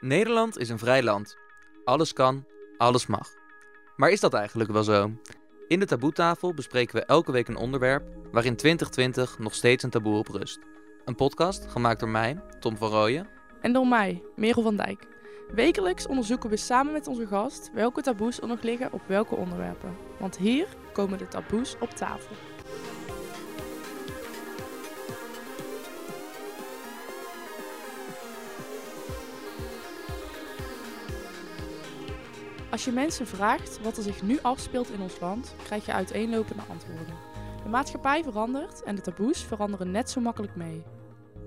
Nederland is een vrij land. Alles kan, alles mag. Maar is dat eigenlijk wel zo? In de taboetafel bespreken we elke week een onderwerp waarin 2020 nog steeds een taboe op rust. Een podcast gemaakt door mij, Tom van Rooyen. En door mij, Merel van Dijk. Wekelijks onderzoeken we samen met onze gast welke taboes er nog liggen op welke onderwerpen. Want hier komen de taboes op tafel. Als je mensen vraagt wat er zich nu afspeelt in ons land, krijg je uiteenlopende antwoorden. De maatschappij verandert en de taboes veranderen net zo makkelijk mee.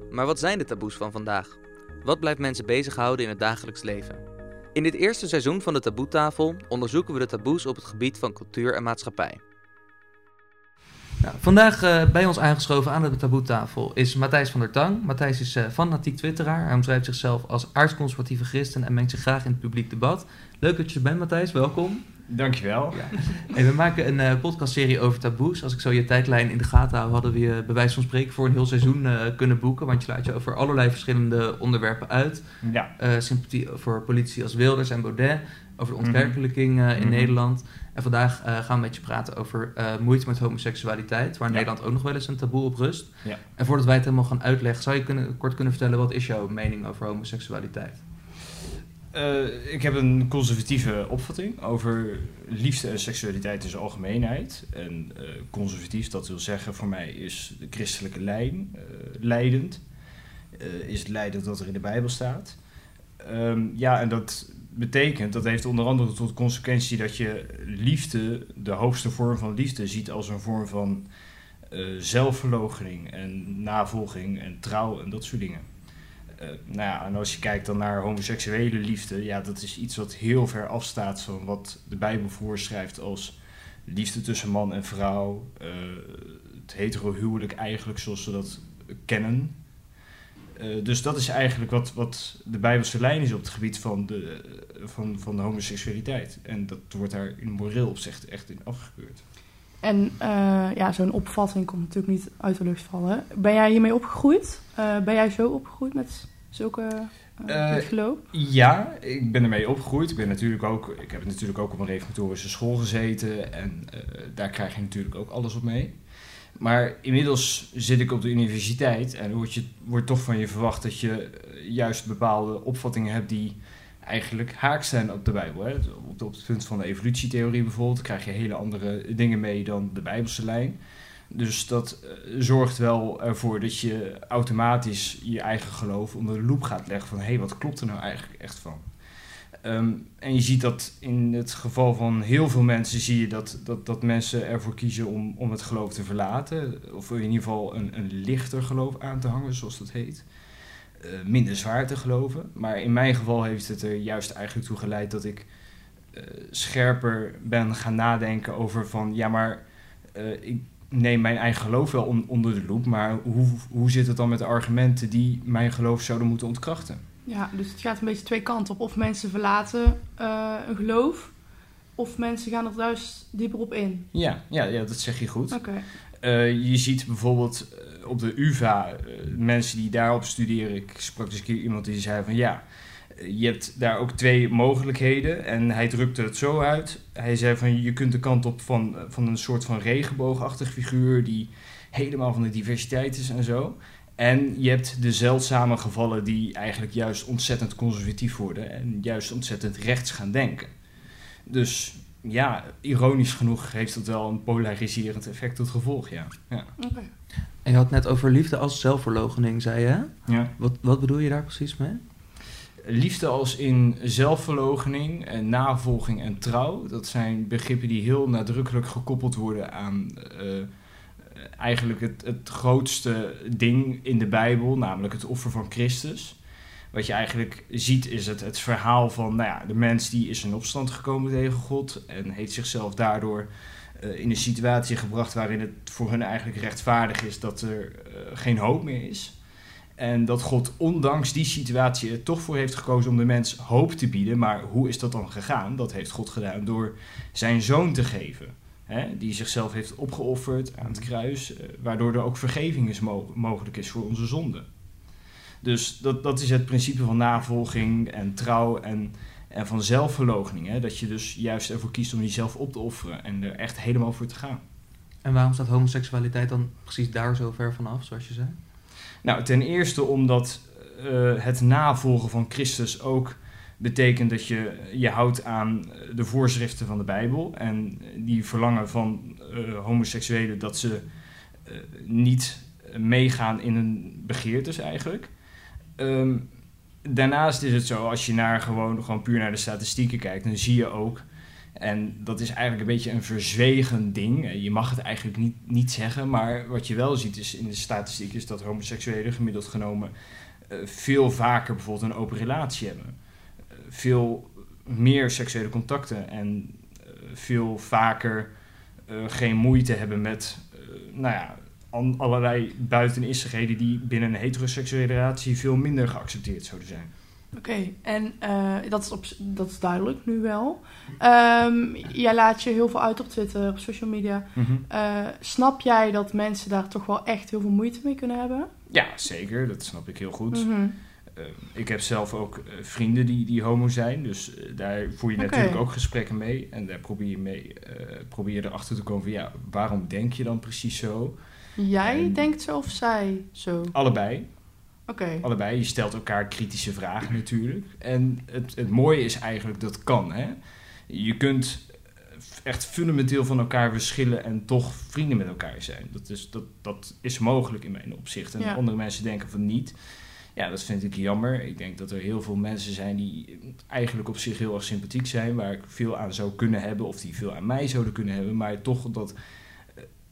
Maar wat zijn de taboes van vandaag? Wat blijft mensen bezighouden in het dagelijks leven? In dit eerste seizoen van de Taboetafel onderzoeken we de taboes op het gebied van cultuur en maatschappij. Nou, vandaag uh, bij ons aangeschoven aan de taboetafel is Matthijs van der Tang. Matthijs is uh, fanatiek twitteraar. Hij omschrijft zichzelf als aardsconservatieve christen en mengt zich graag in het publiek debat. Leuk dat je er bent, Matthijs. Welkom. Dankjewel. Ja. En we maken een uh, podcastserie over taboes. Als ik zo je tijdlijn in de gaten hou, hadden we je bij wijze van spreken voor een heel seizoen uh, kunnen boeken. Want je laat je over allerlei verschillende onderwerpen uit. Ja. Sympathie voor politie als Wilders en Baudet. Over de ontkerkelijking in mm-hmm. Nederland. En vandaag gaan we met je praten over moeite met homoseksualiteit. Waar in ja. Nederland ook nog wel eens een taboe op rust. Ja. En voordat wij het helemaal gaan uitleggen, zou je kunnen, kort kunnen vertellen wat is jouw mening over homoseksualiteit? Uh, ik heb een conservatieve opvatting over liefde en seksualiteit in zijn algemeenheid. En conservatief, dat wil zeggen voor mij is de christelijke lijn leidend. is het leidend wat er in de Bijbel staat. Um, ja, en dat betekent, dat heeft onder andere tot consequentie dat je liefde, de hoogste vorm van liefde, ziet als een vorm van zelfverloochening en navolging en trouw en dat soort dingen. Uh, nou ja, en als je kijkt dan naar homoseksuele liefde, ja, dat is iets wat heel ver afstaat van wat de Bijbel voorschrijft als liefde tussen man en vrouw, uh, het hetero-huwelijk eigenlijk zoals we dat kennen. Uh, dus dat is eigenlijk wat, wat de Bijbelse lijn is op het gebied van de, van, van de homoseksualiteit. En dat wordt daar in moreel opzicht echt in afgekeurd. En ja, zo'n opvatting komt natuurlijk niet uit de lucht vallen. Ben jij hiermee opgegroeid? ben jij zo opgegroeid met zulke uh, geloof? Ja, ik ben ermee opgegroeid. Ik, ben natuurlijk ook, ik heb natuurlijk ook op een reformatorische school gezeten. En daar krijg je natuurlijk ook alles op mee. Maar inmiddels zit ik op de universiteit en wordt, je, wordt toch van je verwacht dat je juist bepaalde opvattingen hebt die eigenlijk haak zijn op de Bijbel. Hè. Op, het punt van de evolutietheorie bijvoorbeeld krijg je hele andere dingen mee dan de Bijbelse lijn. Dus dat uh, zorgt wel ervoor dat je automatisch je eigen geloof onder de loep gaat leggen van hé, hey, wat klopt er nou eigenlijk echt van? Um, en je ziet dat in het geval van heel veel mensen zie je dat, dat, dat mensen ervoor kiezen om, om het geloof te verlaten. Of in ieder geval een, een lichter geloof aan te hangen, zoals dat heet. Uh, minder zwaar te geloven. Maar in mijn geval heeft het er juist eigenlijk toe geleid dat ik uh, scherper ben gaan nadenken over van ja, maar ik, neem mijn eigen geloof wel on, onder de loep, maar hoe, hoe zit het dan met de argumenten die mijn geloof zouden moeten ontkrachten? Ja, dus het gaat een beetje twee kanten op. Of mensen verlaten uh, een geloof, of mensen gaan er juist dieper op in. Ja, ja, ja dat zeg je goed. Okay. Uh, je ziet bijvoorbeeld op de UvA uh, mensen die daarop studeren. Ik sprak dus een keer iemand die zei van ja, je hebt daar ook twee mogelijkheden. En hij drukte het zo uit. Hij zei van je kunt de kant op van, van een soort van regenboogachtig figuur die helemaal van de diversiteit is en zo. En je hebt de zeldzame gevallen die eigenlijk juist ontzettend conservatief worden en juist ontzettend rechts gaan denken. Dus ja, ironisch genoeg heeft dat wel een polariserend effect tot gevolg, ja. ja. Okay. En je had net over liefde als zelfverloochening, zei je? Ja. Wat, wat bedoel je daar precies mee? Liefde als in zelfverloochening, en navolging en trouw. Dat zijn begrippen die heel nadrukkelijk gekoppeld worden aan uh, eigenlijk het, het grootste ding in de Bijbel, namelijk het offer van Christus. Wat je eigenlijk ziet is het, het verhaal van nou ja, de mens die is in opstand gekomen tegen God en heeft zichzelf daardoor uh, in een situatie gebracht waarin het voor hun eigenlijk rechtvaardig is dat er geen hoop meer is. En dat God ondanks die situatie er toch voor heeft gekozen om de mens hoop te bieden. Maar hoe is dat dan gegaan? Dat heeft God gedaan door zijn zoon te geven. Hè, die zichzelf heeft opgeofferd aan het kruis, eh, waardoor er ook vergeving is mo mogelijk is voor onze zonden. Dus dat, dat is het principe van navolging en trouw en, en van zelfverloochening. Hè? Dat je dus juist ervoor kiest om jezelf op te offeren en er echt helemaal voor te gaan. En waarom staat homoseksualiteit dan precies daar zo ver vanaf, zoals je zei? Nou, ten eerste omdat uh, het navolgen van Christus ook betekent dat je je houdt aan de voorschriften van de Bijbel. En die verlangen van uh, homoseksuelen dat ze uh, niet meegaan in hun begeertes eigenlijk. Um, daarnaast is het zo, als je naar gewoon, gewoon puur naar de statistieken kijkt, dan zie je ook, en dat is eigenlijk een beetje een verzwegen ding. Je mag het eigenlijk niet, niet zeggen, maar wat je wel ziet is in de statistiek is dat homoseksuelen gemiddeld genomen veel vaker bijvoorbeeld een open relatie hebben. Veel meer seksuele contacten en uh, veel vaker geen moeite hebben met nou ja, allerlei buitenissigheden die binnen een heteroseksuele relatie veel minder geaccepteerd zouden zijn. Oké, en uh, dat, is op, dat is duidelijk nu wel. Um, jij laat je heel veel uit op Twitter, op social media. Mm -hmm. uh, snap jij dat mensen daar toch wel echt heel veel moeite mee kunnen hebben? Ja, zeker. Dat snap ik heel goed. Mm -hmm. Uh, ik heb zelf ook vrienden die, die homo zijn. Dus daar voer je okay. natuurlijk ook gesprekken mee. En daar probeer je, mee, probeer je erachter te komen van... ja, waarom denk je dan precies zo? Jij en denkt zo of zij zo? Allebei. Oké. Okay. Allebei. Je stelt elkaar kritische vragen natuurlijk. En het, het mooie is eigenlijk dat kan. Hè? Je kunt echt fundamenteel van elkaar verschillen en toch vrienden met elkaar zijn. Dat is, dat, dat is mogelijk in mijn opzicht. En ja. andere mensen denken van niet. Ja, dat vind ik jammer. Ik denk dat er heel veel mensen zijn die eigenlijk op zich heel erg sympathiek zijn, waar ik veel aan zou kunnen hebben, of die veel aan mij zouden kunnen hebben, maar toch dat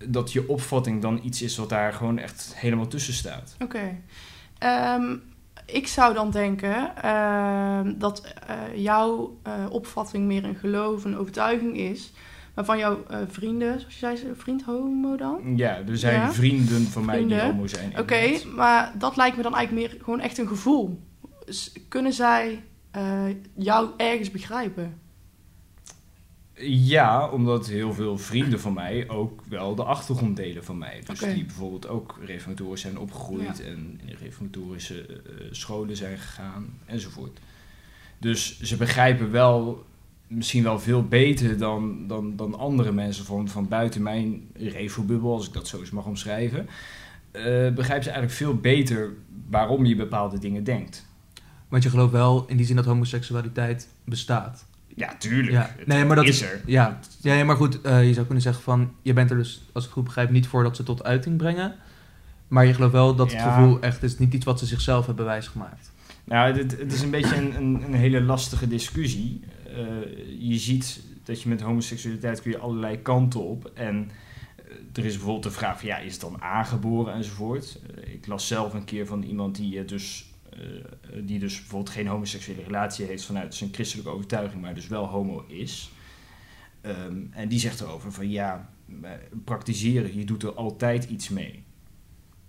dat je opvatting dan iets is wat daar gewoon echt helemaal tussen staat. Oké. Um, ik zou dan denken uh, dat uh, jouw uh, opvatting meer een geloof, een overtuiging is. Maar van jouw eh, vrienden, zoals je zei, vriend homo dan? Ja, er zijn ja? vrienden van mij vrienden. die homo zijn. Oké, okay, maar dat lijkt me dan eigenlijk meer gewoon echt een gevoel. Dus kunnen zij jou ergens begrijpen? Ja, omdat heel veel vrienden van mij ook wel de achtergrond delen van mij. Dus okay. die bijvoorbeeld ook reformatorisch zijn opgegroeid ja. en in reformatorische uh, scholen zijn gegaan enzovoort. Dus ze begrijpen wel misschien wel veel beter dan, dan, dan andere mensen van, van buiten mijn refobubbel, als ik dat zo eens mag omschrijven. Uh, begrijpen ze eigenlijk veel beter waarom je bepaalde dingen denkt. Want je gelooft wel in die zin dat homoseksualiteit bestaat. Ja, tuurlijk. Ja. Nee, maar dat is er. Ja, ja maar goed, uh, je zou kunnen zeggen van... je bent er dus, als ik goed begrijp, niet voor dat ze tot uiting brengen. Maar je gelooft wel dat het gevoel echt is niet iets wat ze zichzelf hebben wijsgemaakt. Nou, het, het is een beetje een, een, een hele lastige discussie. Eh, je ziet dat je met homoseksualiteit kun je allerlei kanten op. En eh, er is bijvoorbeeld de vraag van, ja, is het dan aangeboren enzovoort. Eh, ik las zelf een keer van iemand die dus... die dus bijvoorbeeld geen homoseksuele relatie heeft vanuit zijn christelijke overtuiging, maar dus wel homo is. Ehm, en die zegt erover van ja, praktiseren, je doet er altijd iets mee.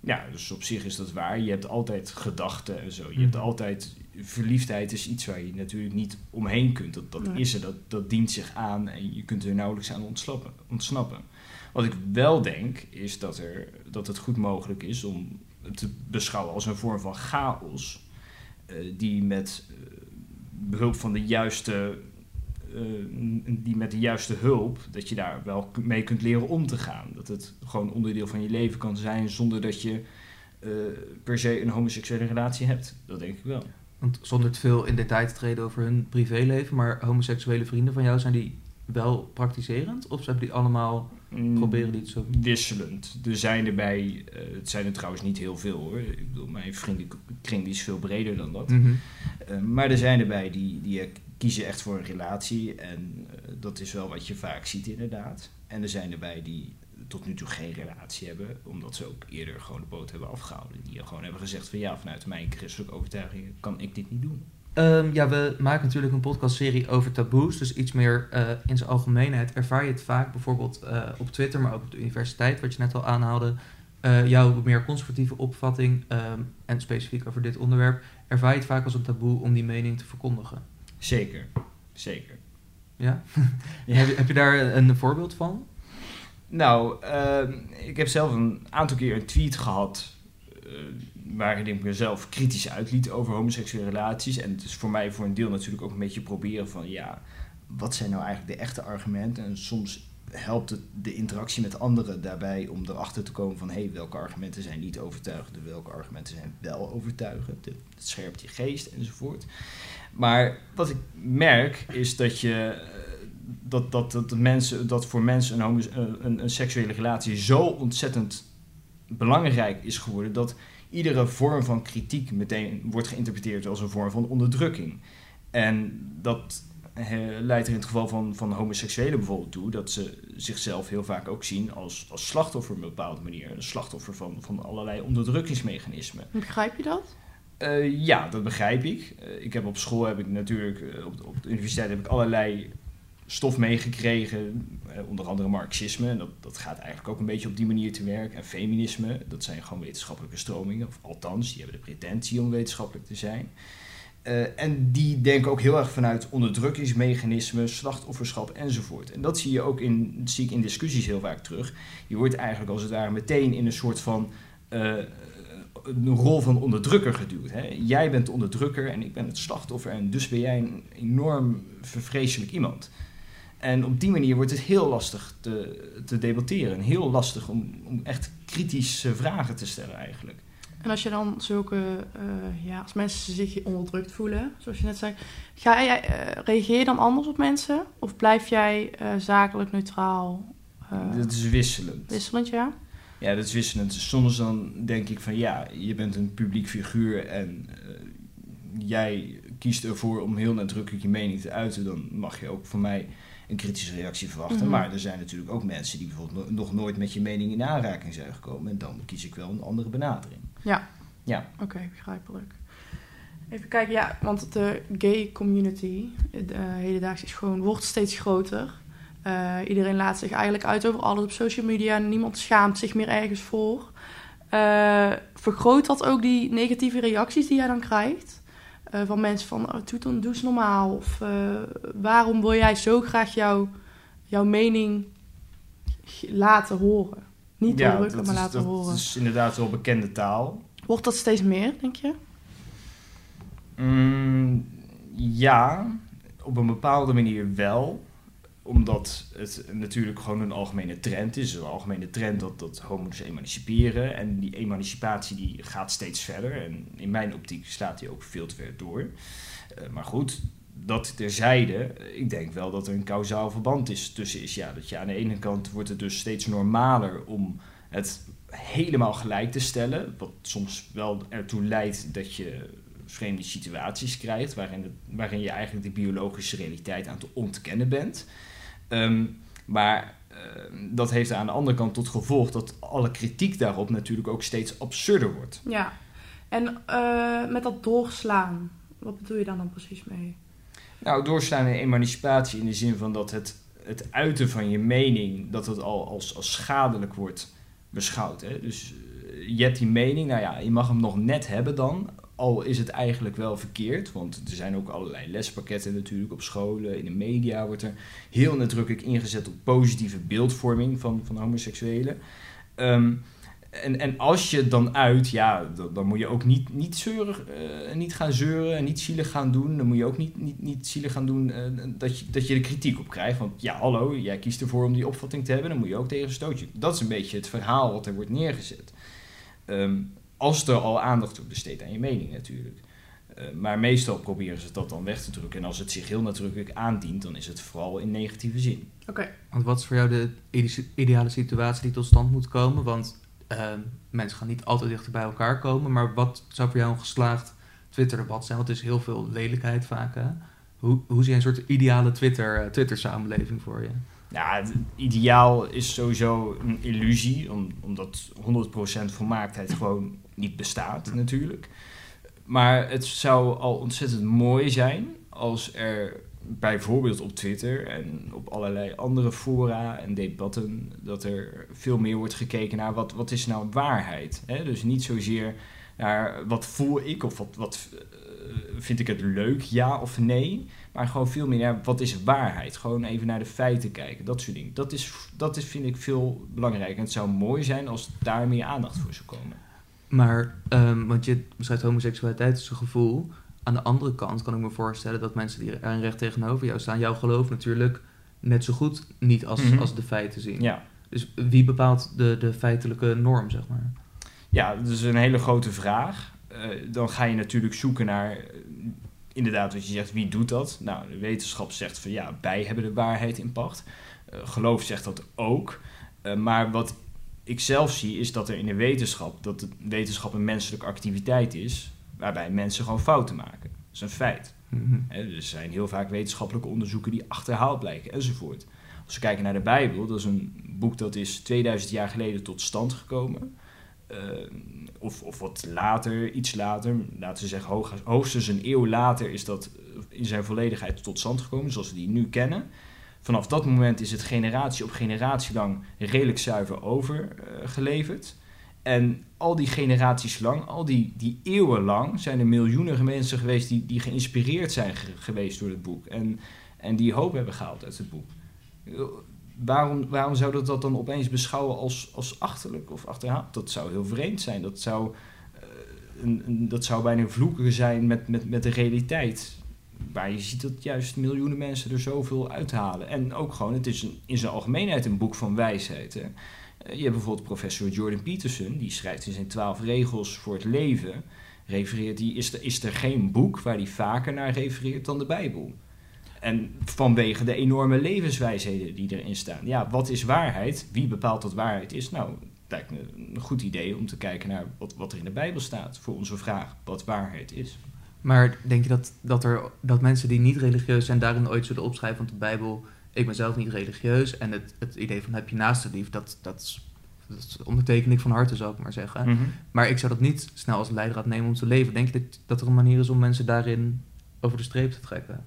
Ja, dus op zich is dat waar. Je hebt altijd gedachten en zo. Je hebt Mhm. altijd... Verliefdheid is iets waar je natuurlijk niet omheen kunt. Dat, dat Nee. is er, dat, dat dient zich aan en je kunt er nauwelijks aan ontsnappen. Wat ik wel denk, is dat, er, dat het goed mogelijk is om het te beschouwen als een vorm van chaos... eh, die met eh, behulp van de juiste... eh, die met de juiste hulp, dat je daar wel mee kunt leren om te gaan. Dat het gewoon onderdeel van je leven kan zijn zonder dat je eh, per se een homoseksuele relatie hebt. Dat denk ik wel. Want zonder te veel in detail te treden over hun privéleven... maar homoseksuele vrienden van jou, zijn die wel praktiserend? Of hebben die allemaal, Mm, proberen die het zo... Wisselend. Er zijn erbij, eh, het zijn er trouwens niet heel veel hoor. Ik bedoel, mijn vriendenkring die is veel breder dan dat. Mhm. Maar er zijn erbij die, die kiezen echt voor een relatie. En eh, dat is wel wat je vaak ziet inderdaad. En er zijn erbij die tot nu toe geen relatie hebben. Omdat ze ook eerder gewoon de boot hebben afgehouden. Die gewoon hebben gezegd van ja, vanuit mijn christelijke overtuiging kan ik dit niet doen. Ehm, ja, we maken natuurlijk een podcastserie over taboes. Dus iets meer eh, in zijn algemeenheid. Ervaar je het vaak bijvoorbeeld eh, op Twitter, maar ook op de universiteit, wat je net al aanhaalde. jouw meer conservatieve opvatting, ehm, en specifiek over dit onderwerp. Ervaar je het vaak als een taboe om die mening te verkondigen? Zeker, zeker. Ja? Heb, je, heb je daar een voorbeeld van? Nou, ehm, ik heb zelf een aantal keer een tweet gehad. eh, waarin ik mezelf kritisch uitliet over homoseksuele relaties. En het is voor mij voor een deel natuurlijk ook een beetje proberen van ja, wat zijn nou eigenlijk de echte argumenten? En soms helpt het de interactie met anderen daarbij om erachter te komen van hé, hey, welke argumenten zijn niet overtuigend, welke argumenten zijn wel overtuigend. Het scherpt je geest enzovoort. Maar wat ik merk is dat je eh, dat, dat, dat, mensen, dat voor mensen een, een, een seksuele relatie zo ontzettend belangrijk is geworden dat iedere vorm van kritiek meteen wordt geïnterpreteerd als een vorm van onderdrukking. En dat leidt er in het geval van, van homoseksuelen bijvoorbeeld toe dat ze zichzelf heel vaak ook zien als, als slachtoffer op een bepaalde manier. Een slachtoffer van, van allerlei onderdrukkingsmechanismen. Begrijp je dat? Uh, ja, dat begrijp ik. Uh, ik heb op school heb ik natuurlijk, uh, op, op de universiteit heb ik allerlei stof meegekregen, onder andere marxisme. En dat, dat gaat eigenlijk ook een beetje op die manier te werk. En feminisme, dat zijn gewoon wetenschappelijke stromingen. Of althans, die hebben de pretentie om wetenschappelijk te zijn. En die denken ook heel erg vanuit onderdrukkingsmechanismen, slachtofferschap enzovoort. En dat zie je ook in, zie ik in discussies heel vaak terug. Je wordt eigenlijk als het ware meteen in een soort van een rol van onderdrukker geduwd. Hè? Jij bent de onderdrukker en ik ben het slachtoffer en dus ben jij een enorm vervreselijk iemand. En op die manier wordt het heel lastig te, te debatteren. Heel lastig om, om echt kritische vragen te stellen eigenlijk. En als je dan zulke, uh, ja, als mensen zich onderdrukt voelen, zoals je net zei, ga jij, uh, reageer je dan anders op mensen? Of blijf jij uh, zakelijk neutraal? dat is wisselend. Wisselend, ja? Ja, dat is wisselend. Soms dan denk ik van ja, je bent een publiek figuur en jij kiest ervoor om heel nadrukkelijk je mening te uiten, dan mag je ook van mij een kritische reactie verwachten. Mm -hmm. Maar er zijn natuurlijk ook mensen die bijvoorbeeld nog nooit met je mening in aanraking zijn gekomen. En dan kies ik wel een andere benadering. Ja. Ja. Oké, okay, begrijpelijk. Even kijken, ja, want de gay community de hedendaags is gewoon, wordt steeds groter. Uh, iedereen laat zich eigenlijk uit over alles op social media. Niemand schaamt zich meer ergens voor. Uh, vergroot dat ook die negatieve reacties die jij dan krijgt? Uh, van mensen van, oh, doe, dan, doe eens normaal. Of waarom wil jij zo graag jouw, jouw mening laten horen? Niet ja, drukken, maar is, laten dat horen. Dat is inderdaad wel bekende taal. Wordt dat steeds meer, denk je? Mm, ja, op een bepaalde manier wel. Omdat het natuurlijk gewoon een algemene trend is. Een algemene trend dat, dat homo's emanciperen. En die emancipatie die gaat steeds verder. En in mijn optiek slaat die ook veel te ver door. Uh, maar goed, dat terzijde, ik denk wel dat er een kausaal verband is tussen is. Ja, dat je aan de ene kant wordt het dus steeds normaler om het helemaal gelijk te stellen. Wat soms wel ertoe leidt dat je vreemde situaties krijgt, waarin, waarin je eigenlijk de biologische realiteit aan het ontkennen bent. Um, maar uh, dat heeft aan de andere kant tot gevolg dat alle kritiek daarop natuurlijk ook steeds absurder wordt. Ja, en uh, met dat doorslaan, wat bedoel je dan dan precies mee? Nou, doorslaan en emancipatie in de zin van dat het, het uiten van je mening, dat het al als, als schadelijk wordt beschouwd. Hè? Dus uh, je hebt die mening, nou ja, je mag hem nog net hebben dan, al is het eigenlijk wel verkeerd. Want er zijn ook allerlei lespakketten natuurlijk op scholen, in de media wordt er heel nadrukkelijk ingezet op positieve beeldvorming van, van homoseksuelen. Um, en, en als je dan uit, ja, dan, moet je ook niet, niet, zeuren, uh, niet gaan zeuren en niet zielig gaan doen. Dan moet je ook niet, niet, niet zielig gaan doen uh, dat, je, dat je er kritiek op krijgt. Want ja, hallo, jij kiest ervoor om die opvatting te hebben, dan moet je ook tegen. Dat is een beetje het verhaal wat er wordt neergezet. Um, als er al aandacht wordt besteed aan je mening natuurlijk. Uh, maar meestal proberen ze dat dan weg te drukken. En als het zich heel nadrukkelijk aandient, dan is het vooral in negatieve zin. Oké. Okay. Want wat is voor jou de ideale situatie die tot stand moet komen? Want uh, mensen gaan niet altijd dichter bij elkaar komen. Maar wat zou voor jou een geslaagd Twitter-debat zijn? Want er is heel veel lelijkheid vaak. Hè? Hoe, hoe zie je een soort ideale Twitter, uh, Twitter-samenleving voor je? Ja, het ideaal is sowieso een illusie, om, omdat 100% volmaaktheid gewoon niet bestaat natuurlijk. Maar het zou al ontzettend mooi zijn als er bijvoorbeeld op Twitter en op allerlei andere fora en debatten, dat er veel meer wordt gekeken naar wat, wat is nou waarheid. Hè? Dus niet zozeer naar wat voel ik of wat, wat uh, vind ik het leuk, ja of nee. Maar gewoon veel meer naar wat is waarheid. Gewoon even naar de feiten kijken, dat soort dingen. Dat, is, dat is, vind ik veel belangrijker. En het zou mooi zijn als daar meer aandacht voor zou komen. Maar, ehm, want je beschrijft homoseksualiteit als een gevoel. Aan de andere kant kan ik me voorstellen dat mensen die er recht tegenover jou staan, jouw geloof natuurlijk net zo goed niet als, Mhm. als de feiten zien. Ja. Dus wie bepaalt de, de feitelijke norm, zeg maar? Ja, dat is een hele grote vraag. Eh, dan ga je natuurlijk zoeken naar, eh, inderdaad, wat je zegt, wie doet dat? Nou, de wetenschap zegt van ja, wij hebben de waarheid in pacht. Eh, geloof zegt dat ook. Maar wat ik zelf zie, is dat er in de wetenschap, dat de wetenschap een menselijke activiteit is, waarbij mensen gewoon fouten maken. Dat is een feit. Hè, Er zijn heel vaak wetenschappelijke onderzoeken die achterhaald blijken enzovoort. Als we kijken naar de Bijbel, dat is een boek dat is 2000 jaar geleden tot stand gekomen. Eh, of, of wat later, iets later, laten we zeggen hoog- hoogstens een eeuw later is dat in zijn volledigheid tot stand gekomen, zoals we die nu kennen. Vanaf dat moment is het generatie op generatie lang redelijk zuiver overgeleverd. en al die generaties lang, al die, die eeuwen lang, zijn er miljoenen mensen geweest die, die geïnspireerd zijn ge- geweest door het boek. En, en die hoop hebben gehaald uit het boek. Waarom, waarom zou dat, dan opeens beschouwen als, als achterlijk of achterhaald? Dat zou heel vreemd zijn. Dat zou, eh, dat zou bijna vloeken zijn met, met, met de realiteit. Maar je ziet dat juist miljoenen mensen er zoveel uithalen. En ook gewoon, het is een, in zijn algemeenheid een boek van wijsheid. Hè? Eh, Je hebt bijvoorbeeld professor Jordan Peterson, die schrijft in zijn twaalf regels voor het leven. Refereert die, is, er, is er geen boek waar hij vaker naar refereert dan de Bijbel. En vanwege de enorme levenswijsheden die erin staan. Ja, wat is waarheid? Wie bepaalt wat waarheid is? Nou, lijkt me een goed idee om te kijken naar wat, wat er in de Bijbel staat voor onze vraag wat waarheid is. Maar denk je dat, dat, er, dat mensen die niet religieus zijn daarin ooit zullen opschrijven? Want de Bijbel, ik ben zelf niet religieus. En het, het idee van heb je naaste lief, dat, dat, is- dat onderteken ik van harte, zou ik maar zeggen. Mhm. Maar ik zou dat niet snel als leidraad nemen om te leven. Denk je dat, dat er een manier is om mensen daarin over de streep te trekken?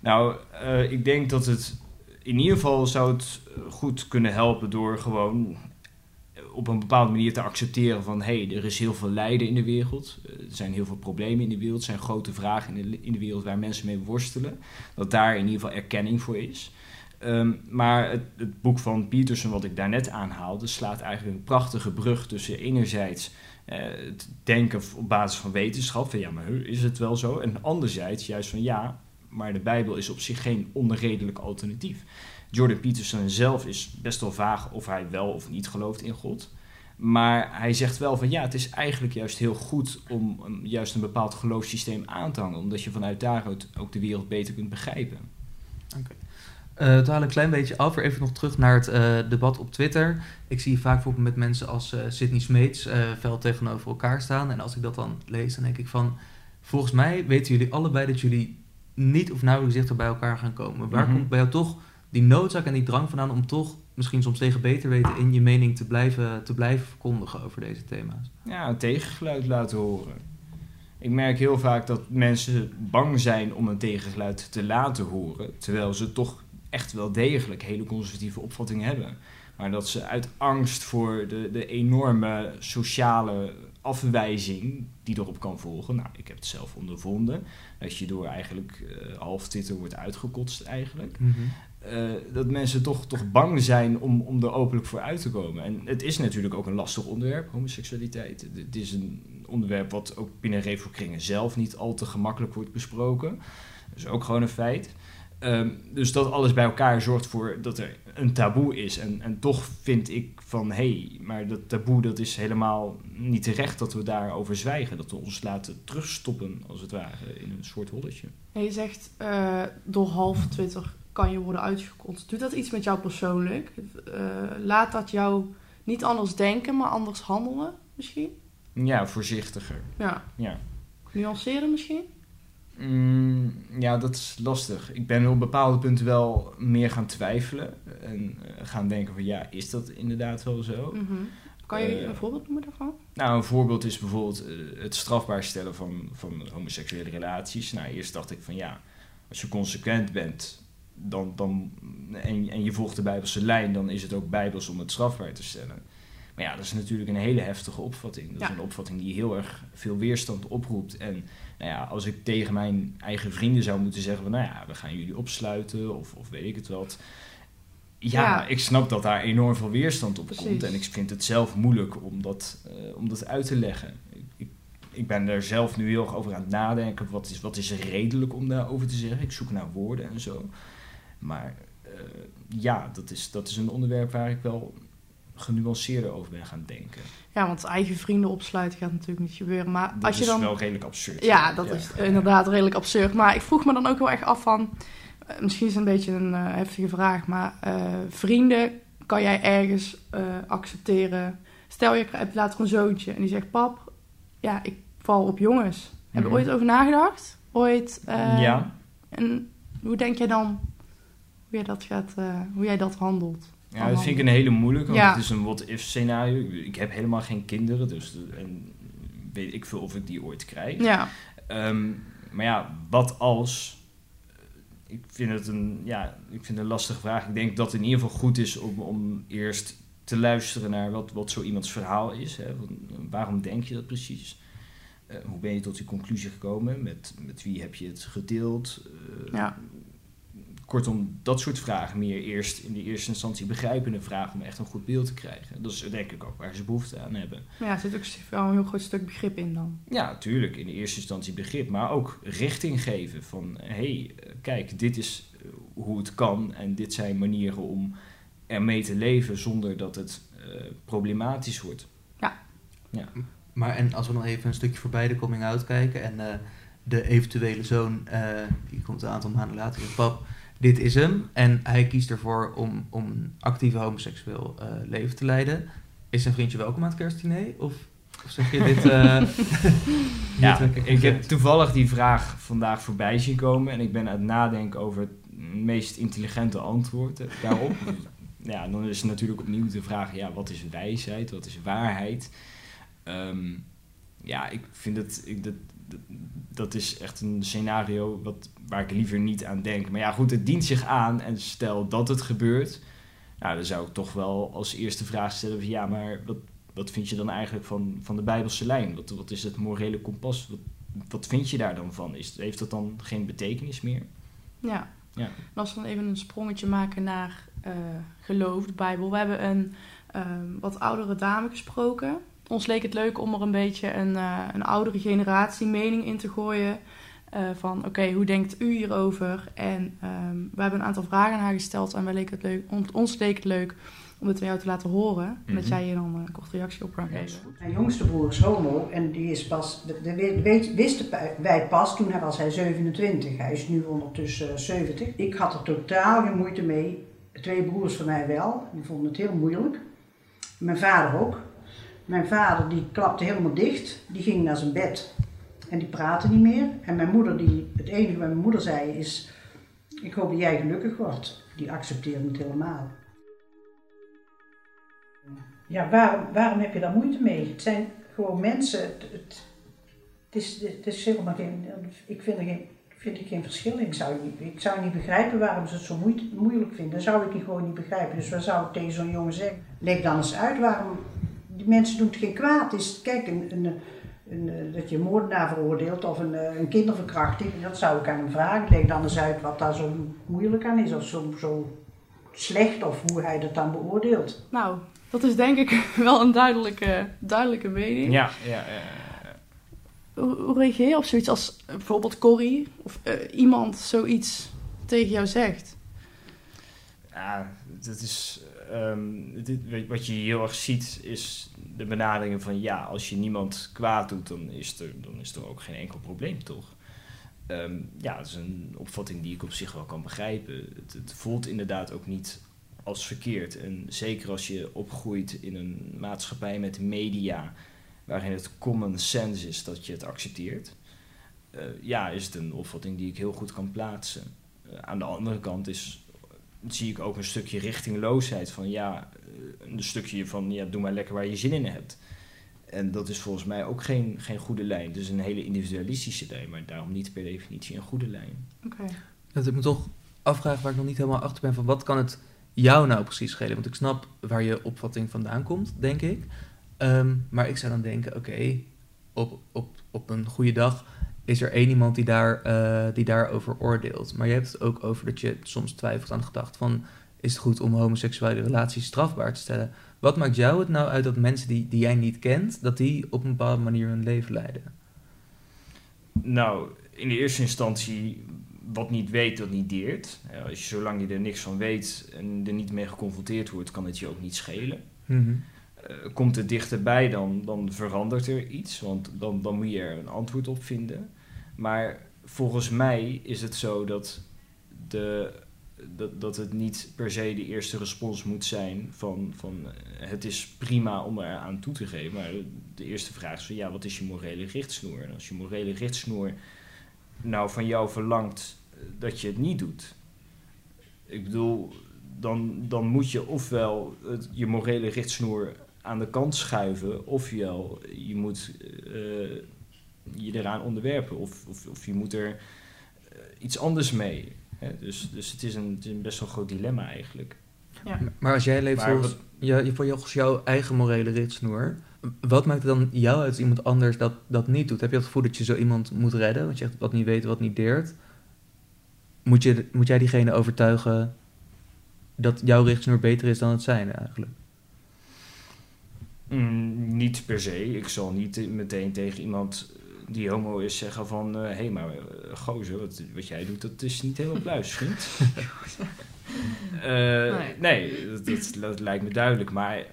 Nou, eh, ik denk dat het in ieder geval zou het goed kunnen helpen door gewoon op een bepaalde manier te accepteren van hé, hey, er is heel veel lijden in de wereld. Eh, Er zijn heel veel problemen in de wereld. Er zijn grote vragen in de, in de wereld waar mensen mee worstelen. Dat daar in ieder geval erkenning voor is. Ehm, maar het, het boek van Peterson, wat ik daarnet aanhaalde, slaat eigenlijk een prachtige brug tussen enerzijds eh, het denken op basis van wetenschap, van ja, maar is het wel zo? En anderzijds juist van ja, maar de Bijbel is op zich geen onredelijk alternatief. Jordan Peterson zelf is best wel vaag of hij wel of niet gelooft in God. Maar hij zegt wel van ja, het is eigenlijk juist heel goed om juist een bepaald geloofssysteem aan te hangen. Omdat je vanuit daaruit ook de wereld beter kunt begrijpen. Eh het haal een klein beetje af. Even nog terug naar het eh, debat op Twitter. Ik zie vaak bijvoorbeeld met mensen als eh Sidney Smeets eh fel tegenover elkaar staan. En als ik dat dan lees, dan denk ik van... Volgens mij weten jullie allebei dat jullie niet of nauwelijks dichter bij elkaar gaan komen. Waar Mhm. komt bij jou toch die noodzaak en die drang vandaan om toch misschien soms tegen beter weten in je mening te blijven, te blijven verkondigen over deze thema's? Ja, een tegengeluid laten horen. Ik merk heel vaak dat mensen bang zijn om een tegengeluid te laten horen, terwijl ze toch echt wel degelijk hele conservatieve opvattingen hebben. Maar dat ze uit angst voor de, de enorme sociale afwijzing die erop kan volgen. Nou, ik heb het zelf ondervonden. Dat je door eigenlijk eh, half Twitter wordt uitgekotst eigenlijk. Eh, dat mensen toch, toch bang zijn om, om er openlijk voor uit te komen. En het is natuurlijk ook een lastig onderwerp, homoseksualiteit. Het- is een onderwerp wat ook binnen revelkringen zelf niet al te gemakkelijk wordt besproken. Dat is ook gewoon een feit. Ehm, dus dat alles bij elkaar zorgt voor dat er een taboe is. En, en toch vind ik van, hé, hey, maar dat taboe dat is helemaal niet terecht dat we daarover zwijgen. Dat we ons laten terugstoppen, als het ware, in een soort holletje. En je zegt, eh, door half Twitter kan je worden uitgekotst. Doet dat iets met jou persoonlijk? Eh, laat dat jou niet anders denken, maar anders handelen misschien? Ja, voorzichtiger. Ja. Ja. Nuanceren misschien? Mm, ja, dat is lastig. Ik ben op bepaalde punten wel meer gaan twijfelen. En eh, gaan denken van ja, is dat inderdaad wel zo? Mhm. Kan je Eh, een voorbeeld noemen daarvan? Nou, een voorbeeld is bijvoorbeeld het strafbaar stellen van, van homoseksuele relaties. Nou, eerst dacht ik van ja, als je consequent bent dan, dan, en, en je volgt de Bijbelse lijn, dan is het ook Bijbels om het strafbaar te stellen. Maar ja, dat is natuurlijk een hele heftige opvatting. Dat Ja. is een opvatting die heel erg veel weerstand oproept. En nou ja, als ik tegen mijn eigen vrienden zou moeten zeggen van nou ja, we gaan jullie opsluiten of, of weet ik het wat. ja, Ja. ik snap dat daar enorm veel weerstand op Precies. komt. En ik vind het zelf moeilijk om dat, eh, om dat uit te leggen. Ik, ik, ik ben er zelf nu heel erg over aan het nadenken. Wat is, wat is redelijk om daarover te zeggen? Ik zoek naar woorden en zo. Maar eh, ja, dat is, dat is een onderwerp waar ik wel genuanceerder over ben gaan denken. Ja, want eigen vrienden opsluiten gaat natuurlijk niet gebeuren. Maar Dat als je is dan... wel redelijk absurd. Ja, dat is inderdaad redelijk absurd. Maar ik vroeg me dan ook wel echt af van... eh, misschien is het een beetje een eh, heftige vraag, maar vrienden kan jij ergens accepteren? Stel je hebt later een zoontje en die zegt... Pap, ja, ik val op jongens. Heb je Mhm. ooit over nagedacht? Ooit? ja, En hoe denk jij dan hoe jij dat, gaat, eh, hoe jij dat handelt? Ja, dat vind ik een hele moeilijke, want Ja. het is een what-if scenario. Ik heb helemaal geen kinderen, dus en weet ik veel of ik die ooit krijg. Ja, Ehm, maar ja, wat als? Eh, Ik vind het een, ja, ik vind het een lastige vraag. Ik denk dat het in ieder geval goed is om, om eerst te luisteren naar wat, wat zo iemands verhaal is. Hè. Wat- waarom denk je dat precies? Eh, hoe ben je tot die conclusie gekomen? Met, met wie heb je het gedeeld? Eh, ja. Kortom, dat soort vragen meer eerst in de eerste instantie begrijpende vragen om echt een goed beeld te krijgen. Dat is denk ik ook waar ze behoefte aan hebben. Maar ja, er zit ook wel een heel groot stuk begrip in dan. Ja, natuurlijk, in de eerste instantie begrip, maar ook richting geven van hé, hey, eh, kijk, dit is eh, hoe het kan en dit zijn manieren om ermee te leven zonder dat het eh, problematisch wordt. Maar en als we dan even een stukje voorbij de coming out kijken en eh, de eventuele zoon, eh, die komt een aantal maanden later, zegt pap, dit is hem. En hij kiest ervoor om, om een actieve homoseksueel eh, leven te leiden. Is zijn vriendje welkom aan het kerstdiner? Of, of zeg je dit... eh, Ja, dit ik heb toevallig die vraag vandaag voorbij zien komen en ik ben aan het nadenken over het meest intelligente antwoord daarop. ja, dan is het natuurlijk opnieuw de vraag, ja, wat is wijsheid, wat is waarheid? Ehm, ja, ik vind het, ik, dat, dat, is echt een scenario wat, waar ik liever niet aan denk. Maar ja, goed, het dient zich aan en stel dat het gebeurt, nou, dan zou ik toch wel als eerste vraag stellen van ja, maar wat, wat vind je dan eigenlijk van, van de Bijbelse lijn? Wat, wat is het morele kompas? Wat, wat vind je daar dan van? Is, heeft dat dan geen betekenis meer? Ja. Ja. En als we dan even een sprongetje maken naar eh, geloof, de Bijbel. We hebben een ehm, wat oudere dame gesproken. Ons leek het leuk om er een beetje een, eh, een oudere generatie mening in te gooien. eh, van oké, hoe denkt u hierover? En ehm, we hebben een aantal vragen aan haar gesteld. En wij leek het leuk, on- ons leek het leuk om het aan jou te laten horen. En dat Mhm. jij hier dan een korte reactie op kan geven. Mijn jongste broer is homo en die is pas, dat weet- wisten wij pas, toen hij was hij 27. Hij is nu ondertussen eh, 70. Ik had er totaal geen moeite mee. Twee broers van mij wel, die vonden het heel moeilijk. Mijn vader ook. Mijn vader die klapte helemaal dicht, die ging naar zijn bed en die praatte niet meer. En mijn moeder, die, het enige wat mijn moeder zei is, ik hoop dat jij gelukkig wordt. Die accepteerde het helemaal. Ja, waarom, waarom heb je daar moeite mee? Het zijn gewoon mensen. Het, het, het is, het is helemaal geen. Ik vind er geen, vind er geen verschil in. Ik zou, niet, ik zou niet begrijpen waarom ze het zo moeilijk vinden. Dat zou ik niet gewoon niet begrijpen. Dus wat zou ik tegen zo'n jongen zeggen? Leg dan eens uit waarom. Die mensen doen het geen kwaad. Is, kijk, een, een, een, eh, dat je een moordenaar veroordeelt of een, eh, een kinderverkrachting, dat zou ik aan hem vragen. Leg dan eens uit wat daar zo moeilijk aan is of zo, zo slecht of hoe hij dat dan beoordeelt. Nou, dat is denk ik wel een duidelijke, duidelijke mening. Ja, ja, ja. Hoe, hoe reageer je op zoiets als eh, bijvoorbeeld Corrie of iemand zoiets tegen jou zegt? Ja, dat is. Ehm, dit, wat je heel erg ziet is de benadering van ja, als je niemand kwaad doet, dan is er, dan is er ook geen enkel probleem, toch? Ehm, ja, dat is een opvatting die ik op zich wel kan begrijpen. Het, het voelt inderdaad ook niet als verkeerd. En zeker als je opgroeit in een maatschappij met media waarin het common sense is dat je het accepteert. eh, ja, is het een opvatting die ik heel goed kan plaatsen. Eh, aan de andere kant is zie ik ook een stukje richtingloosheid van ja, eh, een stukje van ja, doe maar lekker waar je zin in hebt. En dat is volgens mij ook geen, geen goede lijn. Dus een hele individualistische lijn, maar daarom niet per definitie een goede lijn. Oké. Dat ik me toch afvraag waar ik nog niet helemaal achter ben van wat kan het jou nou precies schelen? Want ik snap waar je opvatting vandaan komt, denk ik. Ehm, maar ik zou dan denken, oké, op, op, op een goede dag is er één iemand die, daar, eh, die daarover oordeelt. Maar je hebt het ook over dat je soms twijfelt aan de gedachte van... is het goed om homoseksuele relaties strafbaar te stellen. Wat maakt jou het nou uit dat mensen die, die jij niet kent, dat die op een bepaalde manier hun leven leiden? Nou, in de eerste instantie, wat niet weet, dat niet deert. Als je, zolang je er niks van weet en er niet mee geconfronteerd wordt, kan het je ook niet schelen. Mhm. Eh, komt het dichterbij, dan, dan verandert er iets, want dan, dan moet je er een antwoord op vinden. Maar volgens mij is het zo dat, de, dat, dat het niet per se de eerste respons moet zijn van, van eh, het is prima om er aan toe te geven. Maar de eerste vraag is ja, wat is je morele richtsnoer? En als je morele richtsnoer nou van jou verlangt eh, dat je het niet doet. Ik bedoel, dan, dan moet je ofwel je morele richtsnoer aan de kant schuiven, ofwel je moet eh, je eraan onderwerpen, of, of, of je moet er eh, iets anders mee. Hè? Dus, dus het, is een, het is een best wel groot dilemma eigenlijk. Ja. Maar als jij leeft Maar volgens, wat- je- volgens jouw eigen morele richtsnoer, wat maakt het dan jou uit als iemand anders dat, dat niet doet? Heb je het gevoel dat je zo iemand moet redden? Want je zegt wat niet weet, wat niet deert. Moet, je, moet jij diegene overtuigen dat jouw richtsnoer beter is dan het zijne eigenlijk? Mm, niet per se. Ik zal niet meteen tegen iemand die homo is zeggen van... hé, hey, maar eh, gozer, wat, wat jij doet, dat is niet helemaal pluis, vriend. Eh, Nee. dat, dat, dat lijkt me duidelijk. Maar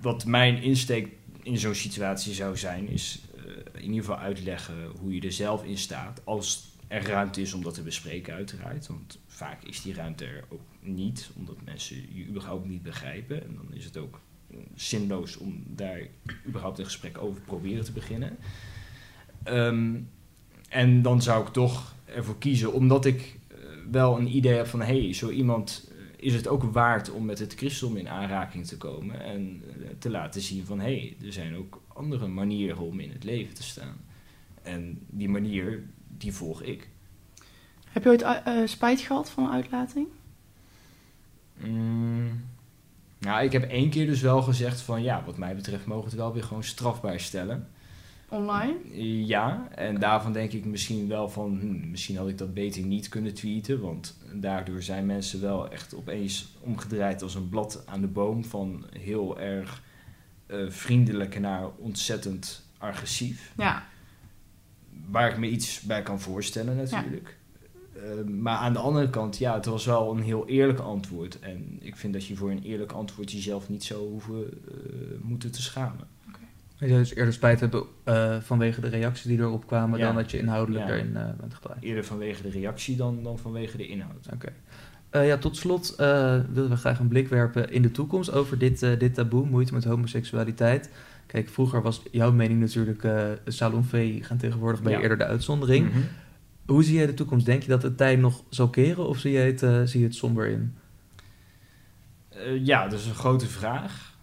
wat mijn insteek in zo'n situatie zou zijn... is eh, in ieder geval uitleggen hoe je er zelf in staat... als er ruimte is om dat te bespreken uiteraard. Want vaak is die ruimte er ook niet... omdat mensen je überhaupt niet begrijpen. En dan is het ook zinloos om daar überhaupt een gesprek over proberen te beginnen. Ehm, en dan zou ik toch ervoor kiezen, omdat ik eh, wel een idee heb van... hé, hey, zo iemand eh, is het ook waard om met het christendom in aanraking te komen... en eh, te laten zien van, hé, hey, er zijn ook andere manieren om in het leven te staan. En die manier, die volg ik. Heb je ooit spijt gehad van een uitlating? Mm, nou, ik heb één keer dus wel gezegd van... ja, wat mij betreft mogen we het wel weer gewoon strafbaar stellen... Online? Ja, en daarvan denk ik misschien wel van, hm, misschien had ik dat beter niet kunnen tweeten, want daardoor zijn mensen wel echt opeens omgedraaid als een blad aan de boom van heel erg eh, vriendelijk naar ontzettend agressief. Ja. Waar ik me iets bij kan voorstellen natuurlijk. Eh, maar aan de andere kant, ja, het was wel een heel eerlijk antwoord. En ik vind dat je voor een eerlijk antwoord jezelf niet zou hoeven eh, moeten te schamen. Je zou dus eerder spijt hebben eh, vanwege de reacties die erop kwamen Ja. dan dat je inhoudelijk Ja. daarin eh, bent gedraaid. Eerder vanwege de reactie dan, dan vanwege de inhoud. Oké. Eh, ja, tot slot willen we graag een blik werpen in de toekomst over dit, dit taboe, moeite met homoseksualiteit. Kijk, vroeger was jouw mening natuurlijk salonvee gaan tegenwoordig bij Ja. eerder de uitzondering. Mhm. Hoe zie jij de toekomst? Denk je dat het tij nog zal keren of zie je het, zie je het somber in? Ja, dat is een grote vraag.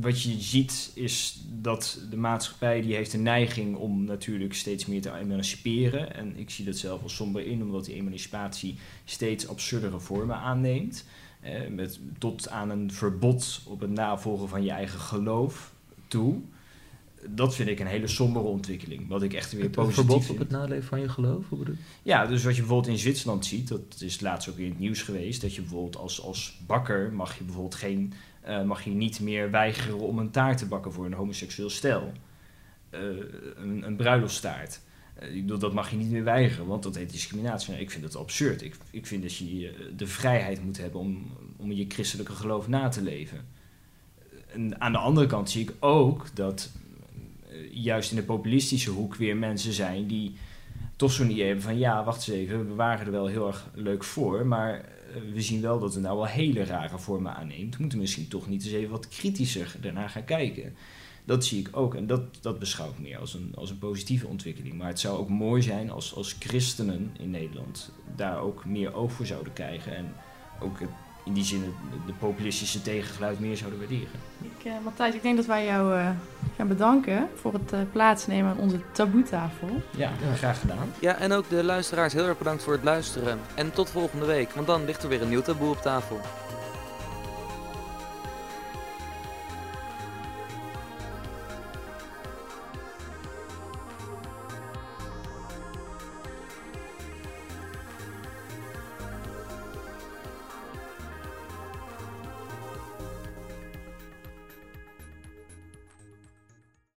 Wat je ziet is dat de maatschappij die heeft een neiging om natuurlijk steeds meer te emanciperen. En ik zie dat zelf als somber in, omdat die emancipatie steeds absurdere vormen aanneemt. Eh, met, tot aan een verbod op het navolgen van je eigen geloof toe. Dat vind ik een hele sombere ontwikkeling. Wat ik echt weer Het positief verbod op het naleven van je geloof? Hoe bedoel? Ja, dus wat je bijvoorbeeld in Zwitserland ziet, dat is laatst ook in het nieuws geweest, dat je bijvoorbeeld als, als bakker mag je bijvoorbeeld geen, eh, mag je niet meer weigeren om een taart te bakken voor een homoseksueel stel. Eh, een, een bruiloftstaart. Eh, ik bedoel, dat mag je niet meer weigeren, want dat heet discriminatie. Nou, ik vind dat absurd. Ik, ik vind dat je de vrijheid moet hebben om, om je christelijke geloof na te leven. En aan de andere kant zie ik ook dat juist in de populistische hoek weer mensen zijn die toch zo'n idee hebben van ja, wacht eens even, we waren er wel heel erg leuk voor, maar we zien wel dat het nou wel hele rare vormen aanneemt. We moeten misschien toch niet eens even wat kritischer daarna gaan kijken. Dat zie ik ook en dat, dat beschouw ik meer als een, als een positieve ontwikkeling. Maar het zou ook mooi zijn als, als christenen in Nederland daar ook meer oog voor zouden krijgen en ook het, in die zin het- de populistische tegengeluid meer zouden waarderen. Ik, eh, Matthijs, ik denk dat wij jou eh, gaan bedanken voor het eh, plaatsnemen aan onze taboetafel. Ja, Ja. graag gedaan. Ja, en ook de luisteraars heel erg bedankt voor het luisteren. En tot volgende week, want dan ligt er weer een nieuw taboe op tafel.